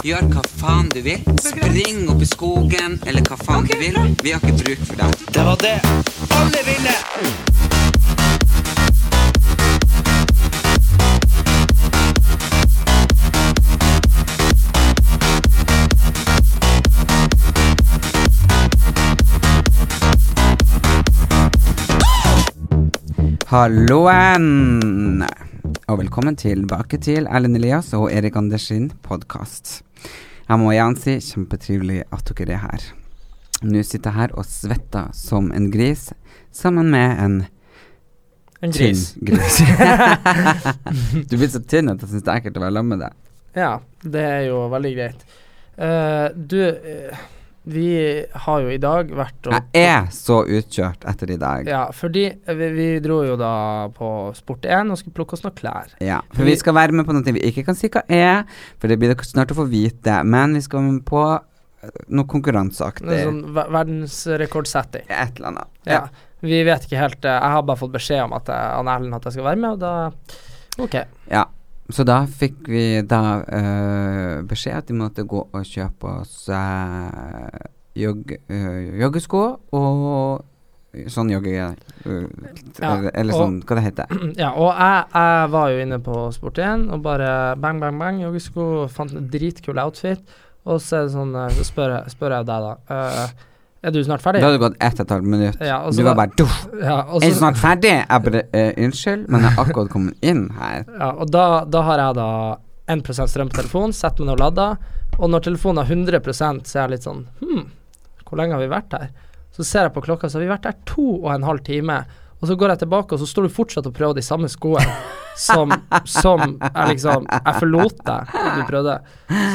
Gjør hva faen du vil. Spring opp i skogen, eller hva faen du vil. Vi har ikke bruk for deg. Det var det alle ville! Halloen! Og velkommen tilbake til Erlend Elias og Erik Anders sin podkast. Jeg må igjen si kjempetrivelig at dere er her. Nå sitter jeg her og svetter som en gris sammen med en En gris. tynn gris. du blir så tynn at jeg syns det er ekkelt å være sammen med deg. Ja, det er jo veldig greit. Uh, du, eh, vi har jo i dag vært og Jeg er så utkjørt etter i dag. Ja, fordi vi, vi dro jo da på Sport1 og skulle plukke oss noen klær. Ja, for vi skal være med på noe vi ikke kan si hva er, for det blir dere snart å få vite. Men vi skal være med på eh, noe konkurranseaktig. En sånn ver- verdensrekordsetting. Et eller annet. Ja. Vi vet ikke helt eh, Jeg har bare fått beskjed om at jeg, Erlend at jeg skal være med, og da OK. Ja. Så da fikk vi da uh, beskjed at vi måtte gå og kjøpe oss uh, jog, uh, joggesko og sånn jogge... Ja, eller, sånn, og- hva det heter. Ja, og jeg, jeg var jo inne på Sport1 og bare bang, bang, bang, joggesko, fant en dritkul outfit. Og så sånn eh, Så spør spør jeg deg, da. Er du snart ferdig? Da hadde det gått ett og et halvt minutt. Ja, du var da- bare Duff, Ja, og Er du snart ferdig? Jeg bare uh, Unnskyld, men jeg har akkurat kommet inn her. ja, og da, da har jeg da 1 strøm på telefonen, setter meg ned og lader. Og når telefonen har 100% så er jeg litt sånn Hm, hvor lenge har vi vært her? Så ser jeg på klokka, så har vi vært her to og en halv time. Og så går jeg tilbake, og så står du fortsatt og prøver de samme skoene som, som jeg liksom Jeg forlot deg du prøvde.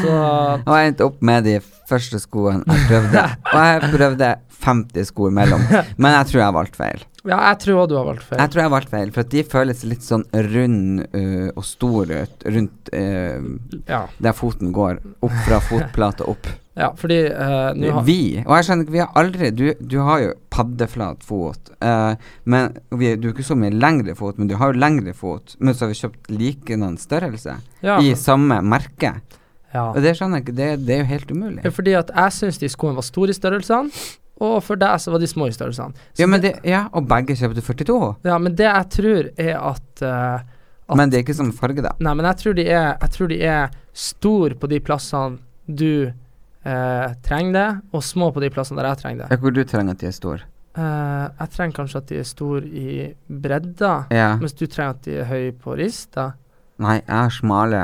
Så Og jeg endte opp med de første skoene jeg prøvde. Og jeg prøvde 50 sko imellom. Men jeg tror jeg valgte feil. ja, jeg tror også du har valgt feil. Jeg tror jeg har valgt feil, for at de føles litt sånn rund uh, og stor ut rundt uh, Ja, der foten går. Opp fra fotplata opp. Ja fordi uh, har Vi. Og jeg skjønner ikke, vi har aldri Du, du har jo paddeflat fot. Uh, men vi, du har ikke så mye lengre fot, men du har jo lengre fot. Men så har vi kjøpt likedan størrelse ja, i samme merke. ja. Og det skjønner jeg ikke. Det, det er jo helt umulig. Ja, fordi at jeg syns de skoene var store i størrelsene, og for deg så var de små i størrelsene. Ja, men det, ja, og begge kjøpte 42. ja, men det jeg tror er at, uh, at Men det er ikke som farge, da. Nei, men jeg tror de er, jeg tror de er stor på de plassene du eh, trenger det, og små på de plassene der jeg trenger det. Hvor du trenger at de er store. Eh, jeg trenger kanskje at de er store i bredda, Ja. mens du trenger at de er høye på rista. Nei, jeg har smale,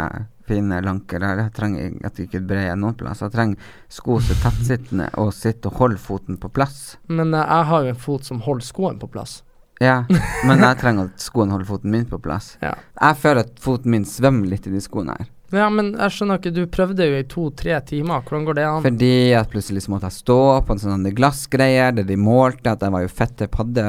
fine lanker. Jeg trenger at de ikke er brede noen plass. Jeg trenger sko som er tettsittende og sitter og holder foten på plass. Men eh, jeg har jo en fot som holder skoen på plass. Ja, men jeg trenger at skoene holder foten min på plass. Ja. Jeg føler at foten min svømmer litt i de skoene her. Ja, men jeg skjønner ikke, du prøvde jo i to-tre timer. Hvordan går det an? Fordi at plutselig så måtte jeg stå på en sånn glassgreier der de målte at jeg var jo fette padde...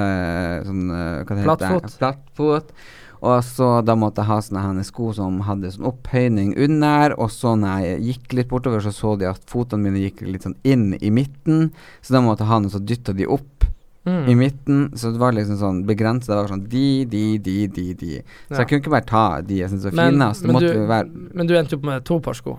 Sånn, øh, hva det heter Plattfot. Plattfot. Og så da måtte jeg ha sånne sko som hadde sånn opphøyning under, og så når jeg gikk litt bortover, så så de at fotene mine gikk litt sånn inn i midten, så da måtte jeg ha noe så dytta de opp Mm. i midten, så det var liksom sånn begrenset. Det var sånn de, de, de, de, de. Så Ja. jeg kunne ikke bare ta de jeg syntes var Men- finest. Men du- jo være Men du endte opp med to par sko.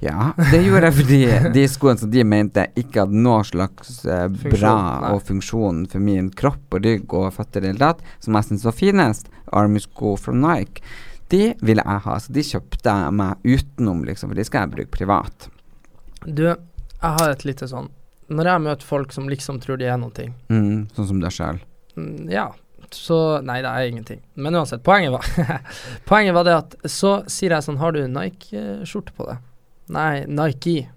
Ja, det gjorde jeg fordi de skoene som de mente ikke hadde noe slags eh, bra nei. og funksjon for min kropp og rygg og føtter i det hele tatt, som jeg syntes var finest, Army-sko fra Nike, de ville jeg ha. Så de kjøpte jeg meg utenom, liksom, for de skal jeg bruke privat. Du, jeg har et lite sånn Når jeg møter folk som liksom tror de er noen ting Mm, sånn som deg sjæl? mm, Ja, så Nei, det er ingenting. Men uansett, poenget var Poenget var det at så sier jeg sånn Har du Nike-skjorte på deg? Nei, Nike.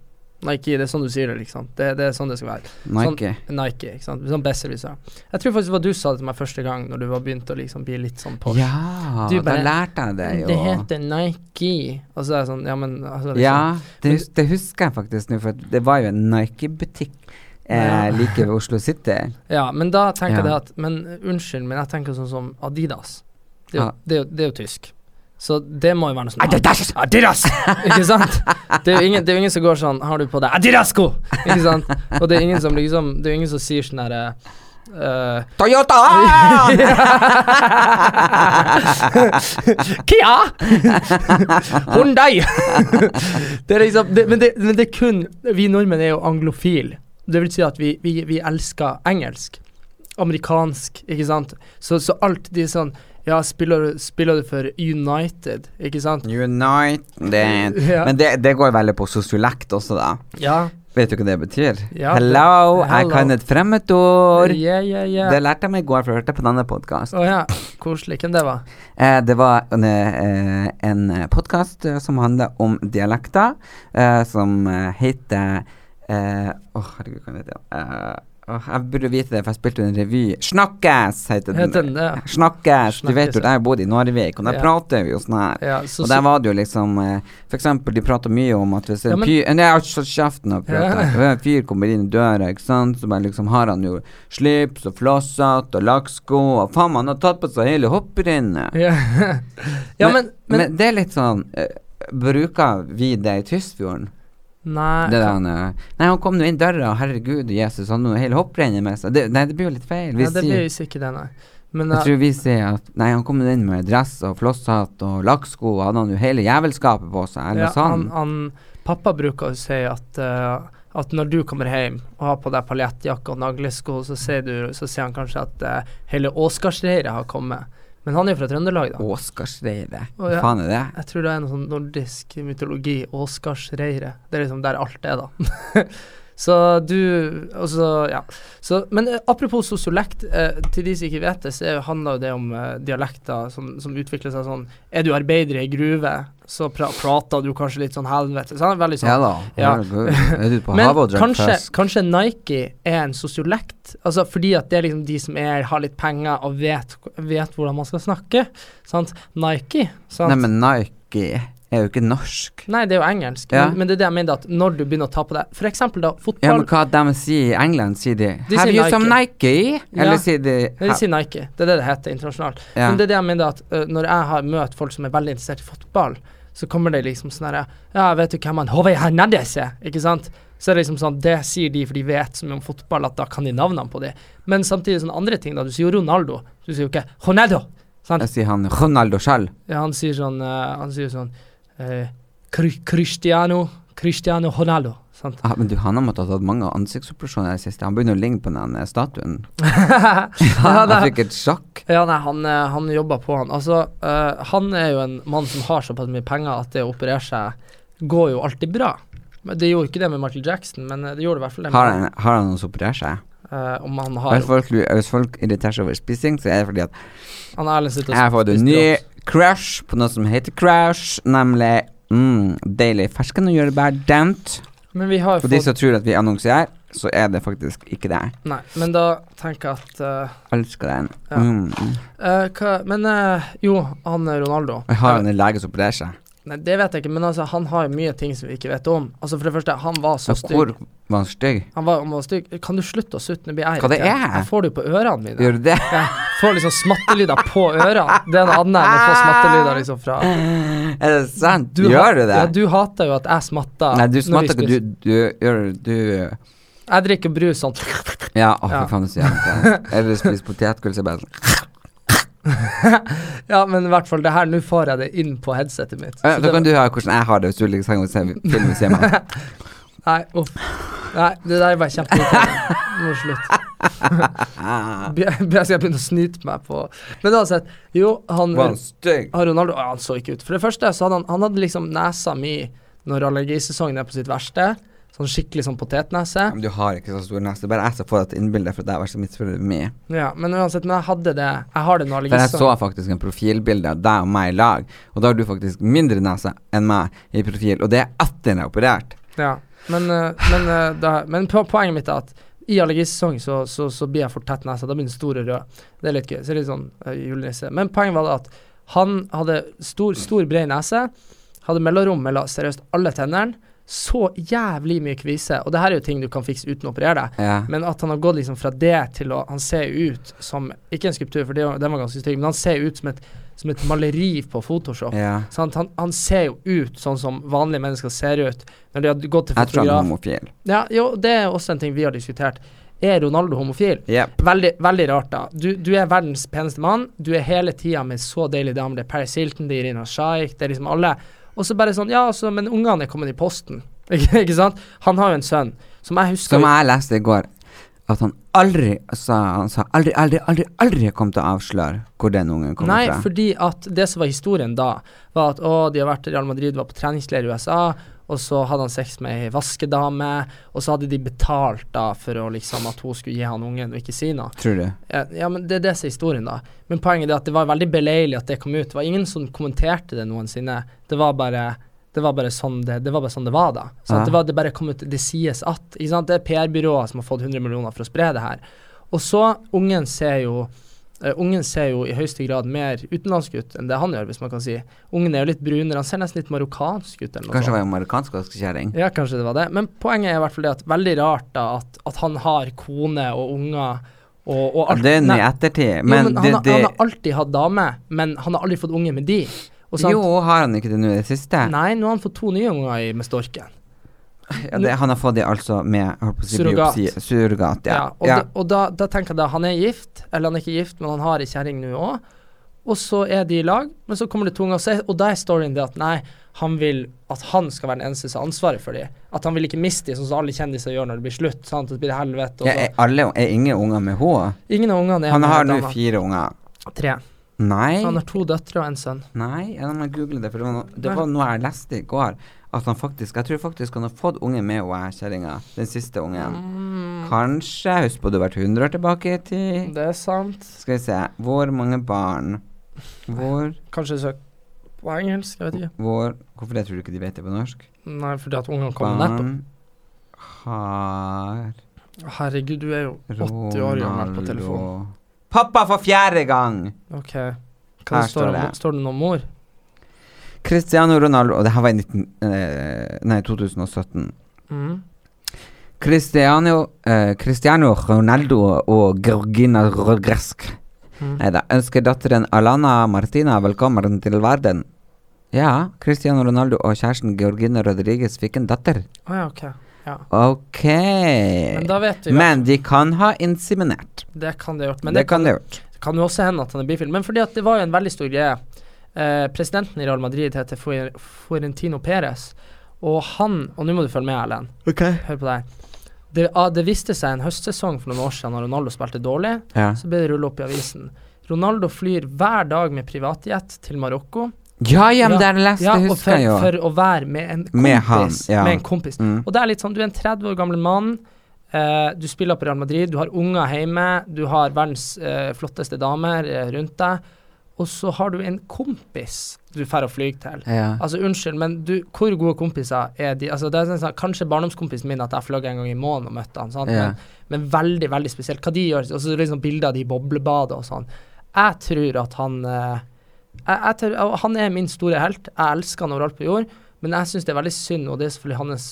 Nike, det er sånn du sier det, liksom. Det, det er sånn det skal være. Nike. Sånn, Nike, ikke sant. Sånn besserwisser. Jeg tror faktisk det var du sa det til meg første gang, når du var begynt å liksom bli litt sånn Porsche. Ja, Du da lærte jeg det jo. Det heter Nike. Og så er jeg sånn, ja, men altså, liksom, Ja, det, hus- det husker jeg faktisk nå, for det var jo en Nike-butikk eh, Ja. like ved Oslo City. Ja, men da tenker jeg Ja. det at Men unnskyld, men jeg tenker sånn som Adidas. Det er jo, det er jo, det er jo tysk. Så det må jo være noe sånn Adidas! Adidas! Ikke sant? Det er jo ingen, det er ingen som går sånn Har du på deg Adidas-sko? Ikke sant? Og det er ingen som liksom Det er ingen som sier sånn herre Uh, Toyota! Kia! Hyundai! det er liksom det, men, det, men det er kun Vi nordmenn er jo anglofile. Det vil si at vi, vi, vi elsker engelsk. Amerikansk, ikke sant. Så, så alt de sånn Ja, spiller, spiller du for United, ikke sant? United Ja. Men det, det går veldig på sosiolekt også, da. Ja. Vet du hva det betyr? Ja, Hello, hello, jeg kan et fremmedord. Yeah, yeah, yeah. Det lærte jeg meg i går, for jeg hørte på denne podkasten. Oh, ja. Koselig. Hvem det var? Eh, det var en, eh, en podkast eh, som handler om dialekter, eh, som heter Å, eh, oh, herregud, hva heter den? Åh, jeg burde vite det, for jeg spilte en revy. Snakkes, heter den. Den ja. Snakkes. Du vet jo, jeg bodde i Narvik, og der Ja. prater vi jo sånn her. Ja, så, Og der var det jo liksom eh, For eksempel, de prater mye om at hvis en Ja, men- Nei, fått kjeften og prater. Ja. En fyr kommer inn i døra, ikke sant, så bare liksom har han jo slips og flosshatt og lakksko, og faen, han har tatt på seg hele hopprennet. ja. ja, men, men, men det er litt sånn eh, Bruker vi det i Tysfjorden? Nei. Det der, han, eh, nei, han kom nå inn døra, herregud Jesus, han har hele hopprennet med seg. Det, nei, det blir jo litt feil. Vi ja, det blir visst ikke det, nei. Men jeg uh, tror vi sier at Nei, han kom inn med dress og flosshatt og lakksko, hadde han jo hele jævelskapet på seg, eller ja, sånn. han, han, pappa bruker å si at uh, at når du kommer hjem og har på deg paljettjakke og naglesko, så du, så sier han kanskje at uh, hele Åsgardsreiret har kommet. Men han er jo fra Trøndelag, da. Åsgardsreiret. Å, Hva ja. faen er det? Jeg tror det er noe sånn nordisk mytologi. Åsgardsreiret. Det er liksom der alt er, da. så du altså, ja. Så, men eh, apropos sosiolekt, eh, til de som ikke vet det, så er- handler jo det om eh, dialekter som, som utvikler seg sånn Er du arbeider i ei gruve, så pra prater du kanskje litt sånn helvete. Sånn, veldig sånn Ja da. Ja. Er du på Men havet og kanskje, kanskje Nike er en sosiolekt? Altså fordi at det er liksom de som er, har litt penger og vet, vet hvordan man skal snakke. Sant? Nike. Sant? Nei, men Nike er jo ikke norsk. Nei, det er jo engelsk. Ja. Men, men det er det jeg mener, at når du begynner å ta på deg For eksempel da, Ja, men hva de sier i England, sier de De Have you some Nike? Eller Ja. sier de Det De sier Nike. Det er det det heter internasjonalt. Ja. Men det er det jeg mener at uh, når jeg har møtt folk som er veldig interessert i fotball, så kommer det liksom sånn herre Ja, vet du hvem han Hove Hernandez er? Ikke sant? Så er det liksom sånn Det sier de for de vet så mye om fotball at da kan de navnene på de. Men samtidig sånne andre ting, da. Du sier jo Ronaldo. Du sier jo ikke Ronaldo. Sant? Jeg sier han Ronaldo sjøl. Ja, han sier sånn uh, Han sier sånn uh, Cristiano Cristiano Ronaldo. Sant? Ah, men du, han har måttet ha tatt mange ansiktsoperasjoner i det siste. Han begynner å ligne på den eh, statuen. Han fikk et sjokk. ja, nei, han, eh, han jobber på han. Altså, uh, han er jo en mann som har såpass mye penger at det å operere seg går jo alltid bra. Men Det gjorde ikke det med Michael Jackson, men eh, det gjorde i hvert fall det med Har han, har han noen operert seg? Uh, Om han har Hvis folk, folk irriterer seg over spising, så er det fordi at Han har Erlend sittet jeg har fått crush på noe som heter crush, nemlig mm, deilig fersken og jordbær dent. Men vi har For Og de som tror at vi annonserer, så er det faktisk ikke det. Nei, men da tenker jeg at uh, Elsker den. Ja. Mm. Uh, hva, Men uh, jo, han Ronaldo. Jeg har en lege som opererer seg. Nei, det vet jeg ikke, men altså, han har jo mye ting som vi ikke vet om. Altså, for det første, han var så stygg. hvor var han stygg? Han var, han var stygg. Kan du slutte å sutte? Nå blir jeg Hva det er? Jeg får det jo på ørene mine. Gjør du det? Jeg får liksom smattelyder på ørene. Det er noe annet enn å få smattelyder liksom fra Er det sant? Du gjør du det? Ja, du hater jo at jeg smatter. Nei, du smatter ikke. Du, du gjør du Jeg drikker brus sånn Ja, å fy faen, så jævlig. Eller spiser potetgull, så bare Ja, men i hvert fall, det her, nå får jeg det inn på headsetet mitt. Ja, Så Da det- kan du høre hvordan jeg har det hvis du ligger og ser film meg. Nei, uff. Nei, det der var kjempeirriterende. Nå er slutt. Be- be- Skal begynne å snyte meg på Men uansett, jo, han Var han stygg? Ronaldo Han så ikke ut. For det første så hadde han, han hadde liksom nesa mi når allergisesongen er på sitt verste. Sånn skikkelig sånn potetnese. Men du har ikke så stor nese. Det er bare jeg som får et innbilde, for det vært så misfornøyd med. Ja, men uansett, men jeg hadde det. Jeg har det nå. For jeg så faktisk en profilbilde av deg og meg i lag, og da har du faktisk mindre nese enn meg i profil, og det er etter jeg er operert. Ja. Men, eh, men, eh, da, men po poenget mitt er at i allergisesong så, så, så blir jeg for tett nese. Da blir den stor og rød. Det er litt gøy. Så litt sånn uh, julenisse. Men poenget var at han hadde stor, stor bred nese. Hadde mellomrom mellom seriøst alle tennene. Så jævlig mye kvise. Og det her er jo ting du kan fikse uten å operere deg. Ja. Men at han har gått liksom fra det til å Han ser ut som Ikke en skulptur, for den var ganske stygg, men han ser ut som et, som et maleri på Photoshop. ja. Han, han ser jo ut sånn som vanlige mennesker ser ut når de har gått til Jeg tror han er homofil. Ja, jo, det er også en ting vi har diskutert. Er Ronaldo homofil? Yep. Veldig, veldig rart, da. Du, du er verdens peneste mann. Du er hele tida med så deilige damer. Det er Paris Hilton, det er Irina Shaik, det er liksom alle. Og så bare sånn Ja, altså, men ungene er kommet i posten. ikke, sant? Han har jo en sønn som jeg husker Som jeg leste i går, at han aldri sa Han sa aldri, aldri, aldri, aldri kom til å avsløre hvor den ungen kommer Nei, fra. fordi at det som var historien da, var at å, de har vært Real Madrid, var på treningsleir i USA, og så hadde han sex med ei vaskedame, og så hadde de betalt da for å liksom at hun skulle gi han ungen og ikke si noe. Tror du? Ja, ja, men det er det som er historien, da. Men poenget er at det var veldig beleilig at det kom ut. Det var ingen som kommenterte det noensinne. Det var bare det var bare sånn det, det, var, sånn det var da. Så Ja. det, var, det bare kom ut Det sies at. Det er PR-byråer som har fått 100 millioner for å spre det her. Og så, ungen ser jo Ungen ser jo i høyeste grad mer utenlandsk ut enn det han gjør, hvis man kan si. Ungen er jo litt brunere. Han ser nesten litt marokkansk ut. eller noe Kanskje det var en marokkansk vaskekjerring? Ja, kanskje det var det. Men poenget er i hvert fall det at veldig rart da at, at han har kone og unger og, og alt. Det er nå i ettertid, jo, men, det, han, det, har- det han har alltid hatt dame, men han har aldri fått unge med de. Jo, har han ikke det nå i det siste? Nei, nå har han fått to nye unger med storken. Ja, det, han har fått det altså med si, Surrogat. biopsi- Surrogat, ja. og, ja. Da, og da, da tenker jeg da han er gift, eller han er ikke gift, men han har ei kjerring nå òg. Og så er de i lag, men så kommer det to unger, og og da er storyen det at nei, han vil at han skal være den eneste som har ansvaret for dem. At han vil ikke miste dem, sånn som alle kjendiser gjør når det blir slutt. Sant? Det blir helvete. Ja er, alle, er ingen unger med henne? Ingen av ungene er Han har nå fire unger. Tre. Nei, Han har to døtre og en sønn. nei, jeg må google det, for det var, noe, det var noe jeg leste i går. At han faktisk Jeg tror faktisk han har fått unge med henne kjerringa. Den siste ungen. Mm, Kanskje. Husk på du har vært 100 år tilbake i tid. det er sant. Skal vi se Hvor mange barn Hvor Kanskje søk på engelsk, jeg vet ikke. Hvor Hvorfor det tror du ikke de vet det på norsk? Nei, fordi at ungene kommer nettopp. Barn har Herregud, du er jo 80 år gammel på telefon. Pappa for fjerde gang! Ok. Hva Her står, det det. om, står det noe om mor? Cristiano Ronaldo Og det her var i 19, eh, nei, 2017. Mm. Cristiano, eh, Cristiano Ronaldo og Georgina Rogresk Mm. Nei da. Ønsker datteren Alana Martina velkommen til verden. Ja, Cristiano Ronaldo og kjæresten Georgina Rodriguez fikk en datter. Oh, ja, ok. Ja. Ok. Men da vet vi ja. Men de kan ha inseminert. Det kan det ha gjort. Men det, det, kan de ha gjort. kan jo også hende at han er bifil. Men fordi at det var jo en veldig stor greie. Eh, presidenten i Real Madrid heter Fuer- Perez, og han Og nå må du følge med, Erlend. Hør på det her. Det, ah, det viste seg en høstsesong for noen år siden når Ronaldo spilte dårlig. Ja. Så ble det rullet opp i avisen. Ronaldo flyr hver dag med privatjet til Marokko. Ja, ja, men det er det leste, Ja, husker jeg jo. for å være med en kompis. Med han, ja. Med en kompis. Mm. Og det er litt sånn, du er en 30 år gammel mann, Uh, du spiller på Real Madrid, du har unger hjemme, du har verdens uh, flotteste damer uh, rundt deg, og så har du en kompis du drar og flyr til. Ja. Altså, unnskyld, men du, hvor gode kompiser er de? Altså, det er sånn, kanskje barndomskompisen min at jeg fløy en gang i måneden og møtte han? Ja. Men, men veldig, veldig spesielt. Hva de gjør, og så liksom bilder av de i boblebadet og sånn. Jeg tror at han eh, jeg, jeg tror, Han er min store helt. Jeg elsker han overalt på jord, men jeg syns det er veldig synd, og det er selvfølgelig hans,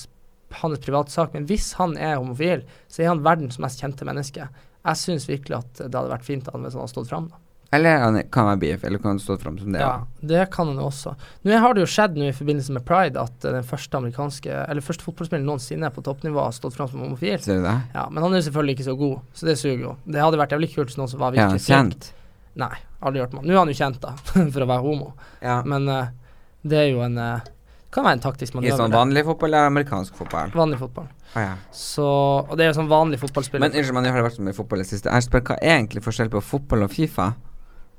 hans privatsak, men hvis han er homofil, så er han verdens mest kjente menneske. Jeg syns virkelig at det hadde vært fint hvis han hadde stått fram. da. Eller han kan være BF, eller kan stå fram som det. Ja, det kan han jo også. Nå har det jo skjedd nå i forbindelse med pride at eh, den første amerikanske Eller første fotballspilleren noensinne på toppnivå har stått fram som homofil. Ser du det? Ja, Men han er jo selvfølgelig ikke så god, så det suger jo. Det hadde vært jævlig kult hvis noen som var virkelig ja, kjent. Nei, aldri hørt om han. Nå er han jo kjent, da, for å være homo. Ja. Men uh, det er jo en uh, Kan være en taktisk I sånn vanlig fotball eller amerikansk fotball? Vanlig fotball. Ah, ja. Så Og det er jo sånn vanlig fotballspiller. Men unnskyld, jeg har vært så mye fotball i det siste. Jeg spør hva er egentlig forskjell på fotball og Fifa?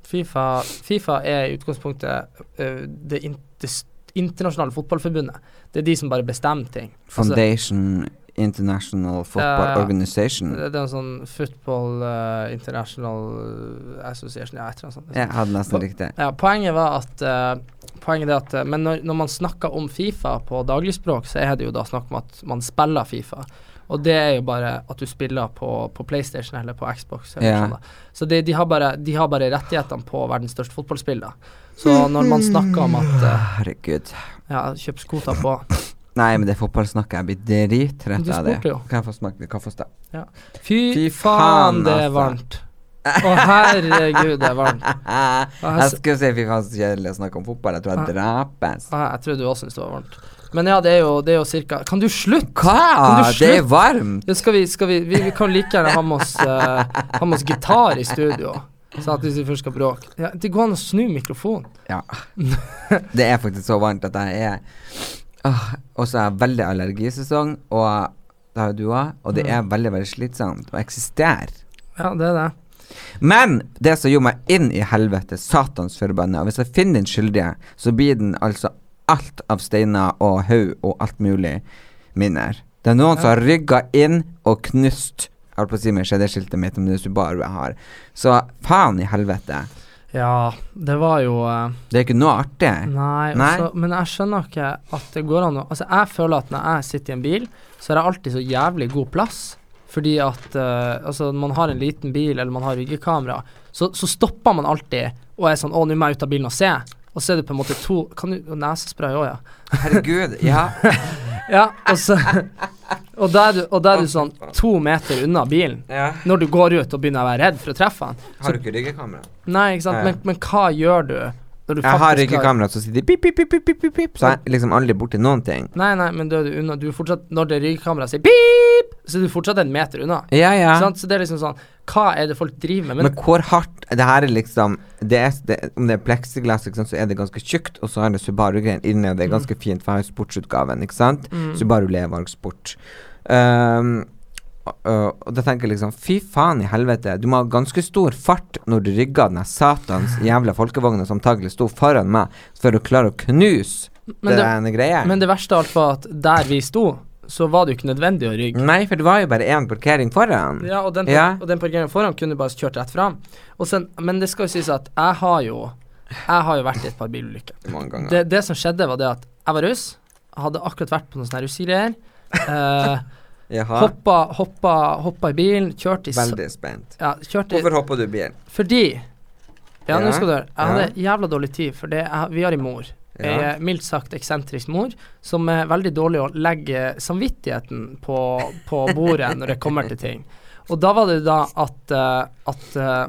Fifa, Fifa er i utgangspunktet uh, det, in, det internasjonale fotballforbundet. Det er de som bare bestemmer ting. Altså, Foundation International Football uh, Organization. Det, det er en sånn Football uh, International eh, Association, ja, et eller annet sånt. Jeg hadde nesten riktig. Ja, poenget var at Poenget er at Men når, når man snakker om Fifa på dagligspråk, så er det jo da snakk om at man spiller Fifa. Og det er jo bare at du spiller på, på PlayStation eller på Xbox. Eller yeah. sånn. Så de, de, har bare, de har bare rettighetene på verdens største fotballspill. Så når man snakker om at uh, Herregud. Ja, kjøp skota på Nei, men det fotballsnakket, jeg blir drittrett Du av det. jo. Kan jeg få smake litt kaffe hos deg? Fy, Fy faen, det er altså. varmt. Å, herregud, det er varmt. Jeg jeg- skulle si fy faen så kjedelig å snakke om fotball. Jeg tror jeg drapes. Ah, jeg tror du også syns det var varmt. Men ja, det er jo, det er jo cirka Kan du slutte? Hva? Du Det er varmt! Ja, skal vi, skal vi, vi, vi kan like gjerne ha med oss, uh, ha med oss gitar i studio. Så at hvis vi først skal bråke ja, Det går an å snu mikrofonen. Ja. Det er faktisk så varmt at jeg er Åh, Og så er jeg veldig allergisesong, og det har jo du òg, og det er veldig, veldig slitsomt å eksistere. Ja, det er det. Men det som gjorde meg inn i helvete, satans forbanna, og hvis jeg finner den skyldige, så blir den altså alt av steiner og haug og alt mulig minner. Det er noen som har rygga inn og knust Jeg holdt på å si med skjedeskiltet mitt om det er Subaru jeg har. Så faen i helvete. Ja, det var jo eh, Det er ikke noe artig. Nei, Nei. også- men jeg skjønner ikke at det går an å Altså, jeg føler at når jeg sitter i en bil, så har jeg alltid så jævlig god plass. Fordi at uh, altså, man har en liten bil, eller man har ryggekamera, så, så stopper man alltid og er sånn Å, nå må jeg ut av bilen og se. Og så er det på en måte to Kan du Nesespray òg, ja. Herregud. Ja. Ja, og så Og da er er du sånn to meter unna bilen. ja. Når du går ut og begynner å være redd for å treffe han. Har du ikke ryggekamera? Nei, ikke sant. Men, men hva gjør du Jeg har faktisk kamera som sitter pip, pip, pip, pip, pip, pip, så jeg er liksom aldri borti noen ting. Nei, nei, men da er du unna. Du er fortsatt Når det ryggekameraet sier pip, så er du fortsatt en meter unna. Ja, ja. Sant? Så det er liksom sånn Hva er det folk driver med? Men, Men, hvor hardt Det her er liksom det er, det, Om det er pleksiglass, liksom, så er det ganske tjukt, og så er det Subaru-greien inni, og det er Mm. ganske fint, for jeg har sportsutgaven, ikke sant? Subaru Levarg Sport. Um, og, og- da tenker jeg liksom Fy faen i helvete, du må ha ganske stor fart når du rygger den satans jævla folkevogna som antagelig sto foran meg, for å klare å knuse men, den greia. men det verste av alt var at der vi sto, så var det jo ikke nødvendig å rygge. Nei, for det var jo bare én parkering foran. Ja, og den, Ja. den parkeringen foran kunne du bare kjørt rett fram. Og sen, men det skal jo sies at jeg har jo Jeg har jo vært i et par bilulykker. Det, det som skjedde, var det at jeg var russ. Hadde akkurat vært på noen sånne russegreier. Uh, Jaha. Hoppa, hoppa, hoppa i bilen, kjørte i Veldig spent. Ja, kjørte Hvorfor hoppa du i bilen? Fordi Ja, nå skal du høre. Jeg hadde jævla dårlig tid, for vi har en mor. Ja. Ei mildt sagt eksentrisk mor, som er veldig dårlig å legge samvittigheten på, på bordet når det kommer til ting. Og da var det da at, eh, at eh,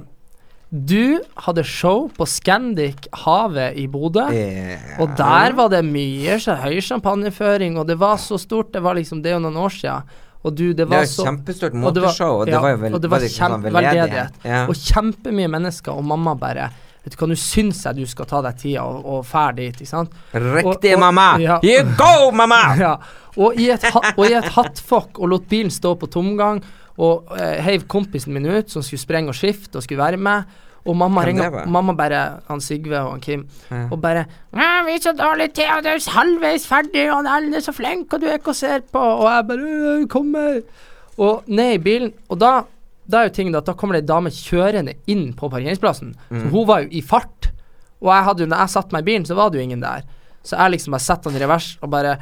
du hadde show på Scandic Havet i Bodø. Yeah. Og der var det mye så høy champagneføring, og det var så stort. Det var liksom Det er jo noen år siden. Og du, det Det var er så kjempestort moteshow, og det var jo vel, og det var det ikke sånn kjempeveldedighet. Ja. Og kjempemye mennesker, og mamma bare Vet du hva, nå syns jeg du skal ta deg tida og, og fære dit, ikke sant? Riktig, og- mamma! ja. You go, mamma! Ja. Og i et, og i et hattfokk, og lot bilen stå på tomgang, og eh, heiv kompisen min ut, som skulle sprenge og skifte og skulle være med. Og mamma Hvem ringer? Mamma bare Han Sigve og han Kim. Ja. Og bare 'Vi er så dårlig til, og du er halvveis ferdig, og alle er så flink, og du er ikke og ser på.' Og jeg bare «Øh, 'Kommer.' Og ned i bilen. Og da Da er jo tingen at da kommer det ei dame kjørende inn på parkeringsplassen. Mm. Hun var jo i fart. Og jeg hadde jo, når jeg satte meg i bilen, så var det jo ingen der. Så jeg liksom bare setter den i revers og bare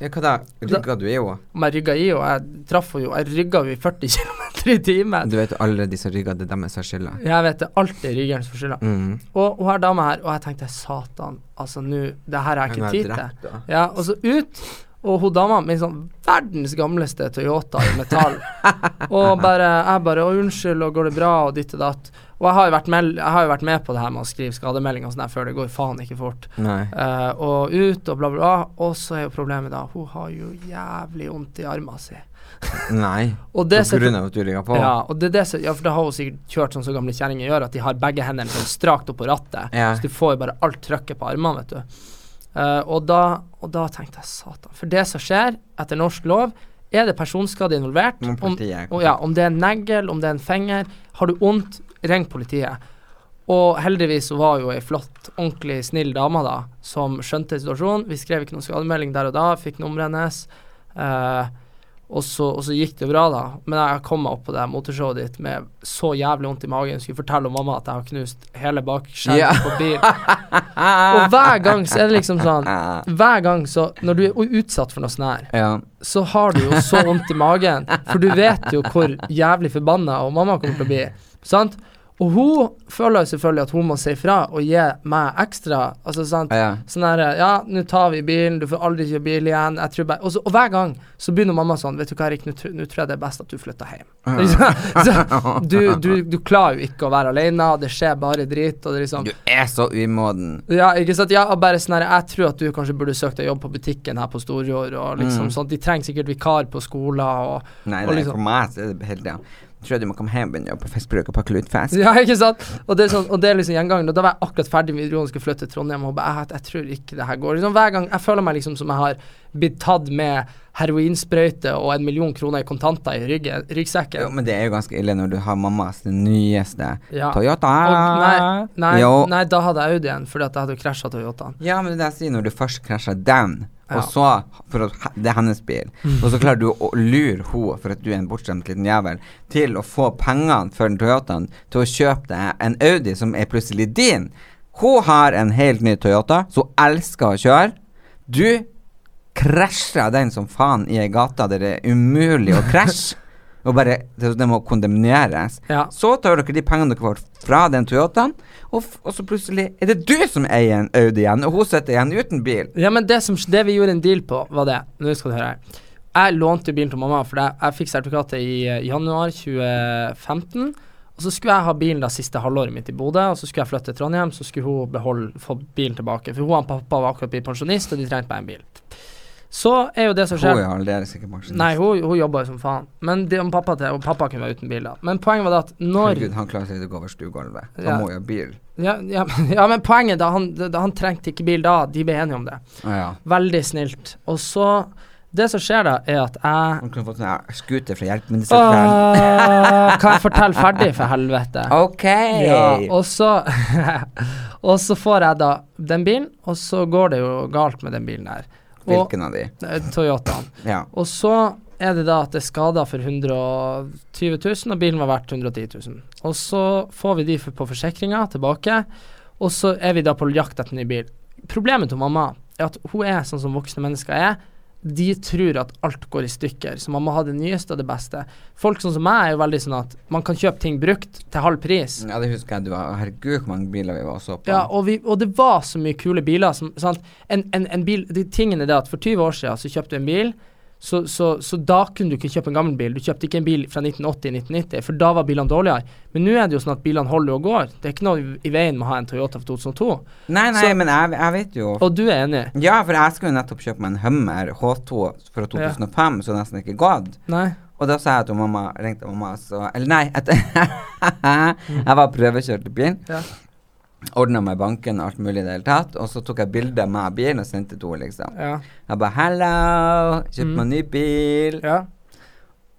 Ja, hva da? Rygga du i henne? Jeg rygga i, henne. jeg traff henne jo Jeg rygga jo i 40 km i timen. Du vet jo alle de som rygger, det er deres skylda. Jeg vet det. Alltid er får skylda. Mm. Og hun har dama her, og jeg tenkte satan, altså nå Det her har jeg ikke tid til. Ja, og så ut. Og hun dama med sånn verdens gamleste Toyota i metall. og bare Jeg bare Å, unnskyld, og går det bra, og ditt og datt. Og jeg har jo vært, har jo vært med på det her med å skrive skademeldinger og sånn her før. Det går faen ikke fort. Eh, og ut og bla, bla, bla. Og så er jo problemet da Hun har jo jævlig vondt i armen sin. Nei. Og det på grunn av at du ligger på? ja, og det det Ja, for da har hun sikkert kjørt sånn som gamle kjerringer gjør, at de har begge hendene sånn strakt opp på rattet. Ja. Så du får jo bare alt trøkket på armene, vet du. Uh, og, da, og da tenkte jeg satan. For det som skjer etter norsk lov, er det personskade involvert. Om, og ja, om det er en negl, om det er en finger, har du vondt, ring politiet. Og heldigvis så var jo ei flott, ordentlig snill dame da, som skjønte situasjonen. Vi skrev ikke noen skademelding der og da, fikk nummeret hennes. Eh, og, så, og så gikk det bra, da. Men jeg kom meg opp på det moteshowet ditt med så jævlig vondt i magen. Skulle fortelle om mamma at jeg har knust hele bakskjermen yeah. på bilen. og hver gang så er det liksom sånn Hver gang så Når du er utsatt for noe sånn her, Ja. så har du jo så vondt i magen, for du vet jo hvor jævlig forbanna og mamma kommer til å bli. Sant? Og hun føler selvfølgelig at hun må si fra og gi meg ekstra. Altså sant Ja. Sånn her Ja, nå tar vi bilen, du får aldri kjøre bil igjen. Bare Og, så, og hver gang så begynner mamma sånn Vet du hva, Erik, nå tror jeg det er best at du flytter hjem. så, du, du, du klarer jo ikke å være alene, og det skjer bare drit, og det liksom Du er så umoden. ja, ikke sant. Ja, og bare sånn her Jeg tror at du kanskje burde søkt deg jobb på butikken her på Storjord, og liksom Mm. sånn. De trenger sikkert vikar på skolen og Nei, og liksom- for meg er det helt tida. Tror du må komme hjem og begynne å jobbe på fiskbruk og pakke lutfisk. Ja, ikke sant? Og det er, sånn, og det er liksom gjengangen. Og da var jeg akkurat ferdig med videregående, skulle flytte til Trondheim, og bare, jeg, jeg tror ikke det her går. Liksom, hver gang Jeg føler meg liksom som jeg har blitt tatt med heroinsprøyte og en million kroner i kontanter i ryggen, ryggsekken. Jo, men det er jo ganske ille når du har mammas nyeste Ja. Toyota. Og nei, nei, nei, da hadde jeg Audien, fordi at jeg hadde krasja Toyotaen. Ja, men det jeg sier, når du først krasja den, Ja. og så For at det er hennes bil, og så klarer du å lure henne, for at du er en bortskjemt liten jævel, til å få pengene for den Toyotaen til å kjøpe deg en Audi som er plutselig din. Hun har en helt ny Toyota, som hun elsker å kjøre. Du krasjer den som faen i ei gate der det er umulig å krasje. Og bare Det, må kondemneres. Ja. Så tar dere de pengene dere får fra den Toyotaen, og, og så plutselig er det du som eier en Audi igjen, og hun sitter igjen uten bil. Ja, men det, som, det vi gjorde en deal på, var det Nå skal du høre her. Jeg lånte bilen til mamma, for jeg, jeg fikk sertifikatet i eh, januar 2015. Og så skulle jeg ha bilen da siste halvåret mitt i Bodø, og så skulle jeg flytte til Trondheim, så skulle hun beholde, få bilen tilbake. For hun og pappa var akkurat blitt pensjonist, og de trengte meg en bil. Så er jo det som Hun skjer er aldeles ikke pensjonist. Nei, hun, hun jobber jo som faen. Men det om pappa til Og pappa kunne være uten bil, da. Men poenget var det at når Herregud, han klarer seg ikke over stuegulvet. Han Ja. må jo ha bil. ja, ja, ja, men poenget da han, da han trengte ikke bil da, de ble enige om det. Ja. Veldig snilt. Og så Det som skjer da, er at jeg Han kunne fått en scooter fra hjelpemiddelsentralen. Kan jeg fortelle ferdig, for helvete? Ok! Ja, og så Og så får jeg da den bilen, og så går det jo galt med den bilen der. Hvilken av de? eh, Toyotaen. Ja. Og så er det da at det er skader for 120 000, og bilen var verdt 110 000. Og så får vi de på forsikringa tilbake, og så er vi da på jakt etter ny bil. Problemet til mamma er at hun er sånn som voksne mennesker er. De tror at alt går i stykker, så man må ha det nyeste og det beste. Folk sånn som meg er jo veldig sånn at man kan kjøpe ting brukt til halv pris. ja, det husker jeg du var Herregud, hvor mange biler vi var så på. Ja, og, vi, og det var så mye kule biler. Som? En, en, en bil, de tingene det at For 20 år siden så kjøpte du en bil, så, så, så da kunne du ikke kjøpe en gammel bil. Du kjøpte ikke en bil fra 1980-1990, for da var bilene dårligere. Men nå er det jo sånn at bilene holder og går. Det er ikke noe i veien med å ha en Toyota fra 2002. Nei, nei, Så- men jeg, jeg vet jo Og du er enig? Ja, for jeg skulle nettopp kjøpe meg en Hummer H2 fra 2005, så nesten ikke. Nei? Og da sa jeg til mamma, ringte mamma, så Eller nei, jeg var prøvekjørt i bilen. Ja. Ordna meg banken og alt mulig i det hele tatt. Og så tok jeg bilde med bilen og sendte til henne, liksom. Ja. Jeg bare 'hello, kjøpte Mm. meg ny bil'. ja.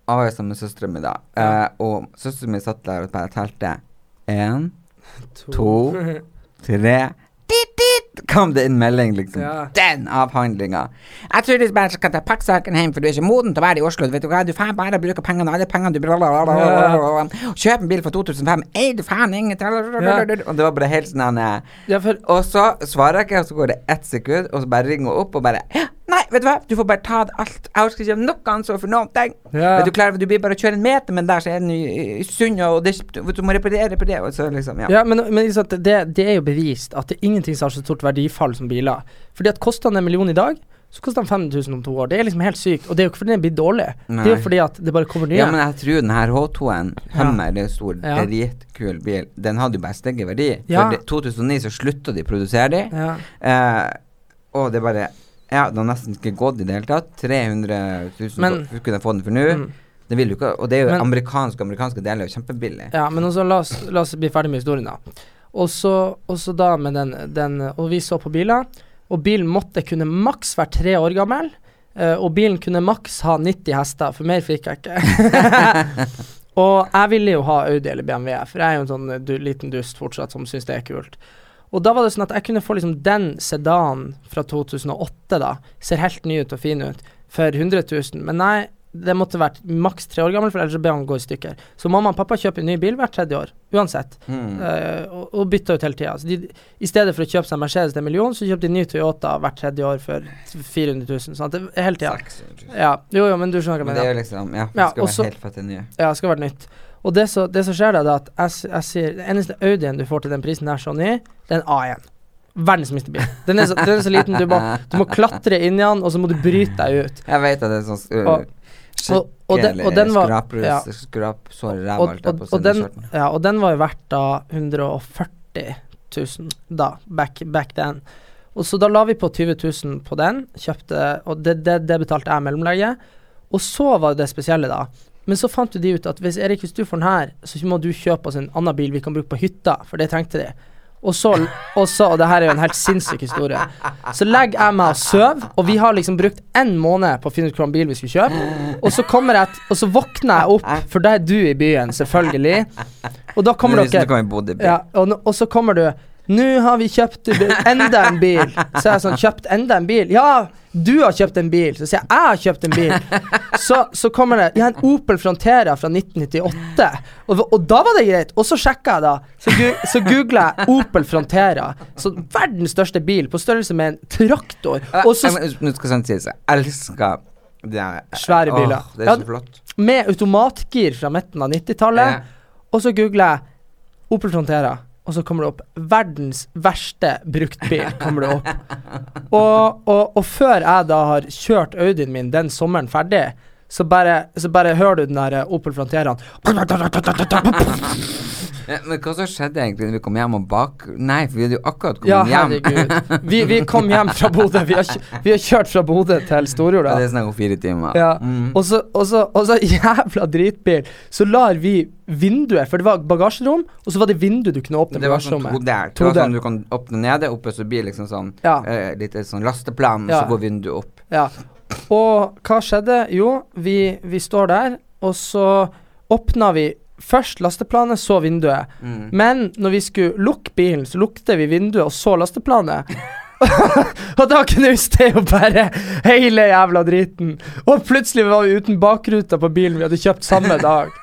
Og jeg var sammen med søstera mi da. Eh, og søstera mi satt der og bare telte. Én, to, tre dit, dit, kom det en melding, liksom. Ja. Den avhandlinga. Jeg tror du bare skal ta pakke saken hjem, for du er ikke moden til å være i Oslo. Vet du hva, du faen bare bruker pengene, alle pengene du blablabla. Kjøp en bil for 2005. Ei, du faen ingen ja. Og det var bare helt sånn eh, ja, for Og så svarer jeg ikke, og så går det ett sekund, og så bare ringer hun opp og bare Nei, vet du hva, du får bare ta det alt. Jeg orker ikke noe ansvar for noen ting. Ja. Du klarer, du blir bare å kjøre en meter, men der så er den i, sund, og det, du må reparere på det, liksom, ja. Ja, men, men det, det er jo bevist at det er ingenting som har så stort verdifall som biler. Fordi at koster den en million i dag, så koster den 5000 om to år. Det er liksom helt sykt. Og det er jo ikke fordi den blir dårlig, det er jo fordi at det bare kommer nye. Ja, men jeg tror den her H2-en, Ja. Hummer, det er stor, Ja. dritkul bil, den hadde jo bare steget verdi. Ja. For det, 2009 så slutta de å produsere de, ja. eh, og det bare Ja, det har nesten ikke gått i det hele tatt. 300 000 Men- for- kunne jeg få den for nå. Mm. Det vil du ikke, og det er jo Men- amerikansk, amerikanske deler er jo kjempebillig. Ja, men også, la, oss, la oss bli ferdig med historien, da. Og så, og så da med den, den Og vi så på biler, og bilen måtte kunne maks være tre år gammel. eh, og bilen kunne maks ha 90 hester, for mer fikk jeg ikke. Og jeg ville jo ha Audi eller BMW, for jeg er jo en sånn du, liten dust fortsatt som syns det er kult. Og da var det sånn at jeg kunne få liksom den sedanen fra 2008, da, ser helt ny ut og fin ut, for 100 000. Men nei, det måtte vært maks tre år gammel, for ellers ber han gå i stykker. Så mamma og pappa kjøper en ny bil hvert tredje år, uansett. Mm. uh, og, og bytter ut hele tida. I stedet for å kjøpe seg Mercedes til en million, så kjøpte de ny Toyota hvert tredje år for 400 000. Sant? hele tida. Ja, jo, jo, men du skjønner hva Men mener. det er jo liksom Ja, det skal og så- være helt fette nye. Ja, det skal være nytt. Og det, så, det som skjer da, er at jeg, jeg sier Den eneste Audien du får til den prisen der så ny, det er en A1. Verdens minste bil. Den er så, den er så liten, du må, du må klatre inn i den, og så må du bryte deg ut. Jeg vet at det er sånn uh, Og- og- og den- og den var- skraprus, ja. skrapsår i ræva, Og, og, på å si. og, den den, ja, og den var jo verdt da 140 000 da, back, back then. Og så da la vi på 20 000 på den, kjøpte, og det, det, det betalte jeg mellomlegget. Og så var det spesielle, da. Men så fant jo de ut at hvis Erik, hvis du får den her, så må du kjøpe oss en annen bil vi kan bruke på hytta, for det trengte de. Og så, og så, og det her er jo en helt sinnssyk historie, så legger jeg meg og sover, og vi har liksom brukt en måned på å finne ut hvilken bil vi skulle kjøpe, og så kommer jeg, og så våkner jeg opp, for da er du i byen, selvfølgelig, og da kommer dere ja, og så kommer du Nå har vi kjøpt enda en bil. Så er jeg sånn Kjøpt enda en bil? Ja, du har kjøpt en bil. Så sier jeg jeg har kjøpt en bil. Så, så kommer det Jeg har en Opel Frontera fra 1998. Og, og da var det greit. Og så sjekka jeg, da. Så, gu, så googla jeg Opel Frontera. Så verdens største bil, på størrelse med en traktor. Og så Nå skal sånn sies, jeg elsker det er, Svære biler. Åh, det er så flott. med automatgir fra midten av 90-tallet. Ja. Og så googler jeg Opel Frontera, og så kommer det opp verdens verste bruktbil. kommer det opp. Og, og, og før jeg da har kjørt Audien min den sommeren ferdig, så bare, så bare hører du den der eh, Opel Fronteraen. Ja, Men hva som skjedde egentlig når vi kom hjem og bak... Nei, for vi hadde jo akkurat kommet Ja, hjem. herregud. Vi, vi kom hjem fra Bodø. Vi har, vi har kjørt fra Bodø til Storjorda. Ja, det er snakk om fire timer. Ja, Mm. og, så, og, så, og så jævla dritbil. Så lar vi vinduet For det var bagasjerom, og så var det vindu du kunne åpne. Det var sånn todelt. Det var sånn du kan åpne nede, oppe så blir liksom sånn Ja. eh, litt sånn lasteplan, Ja. så går vinduet opp. Ja. Og hva skjedde? Jo, vi, vi står der, og så åpna vi først lasteplanet, så vinduet. Mm. Men når vi skulle lukke bilen, så lukte vi vinduet, og så lasteplanet. og da knuste jo bare hele jævla driten. Og plutselig var vi uten bakruta på bilen vi hadde kjøpt samme dag.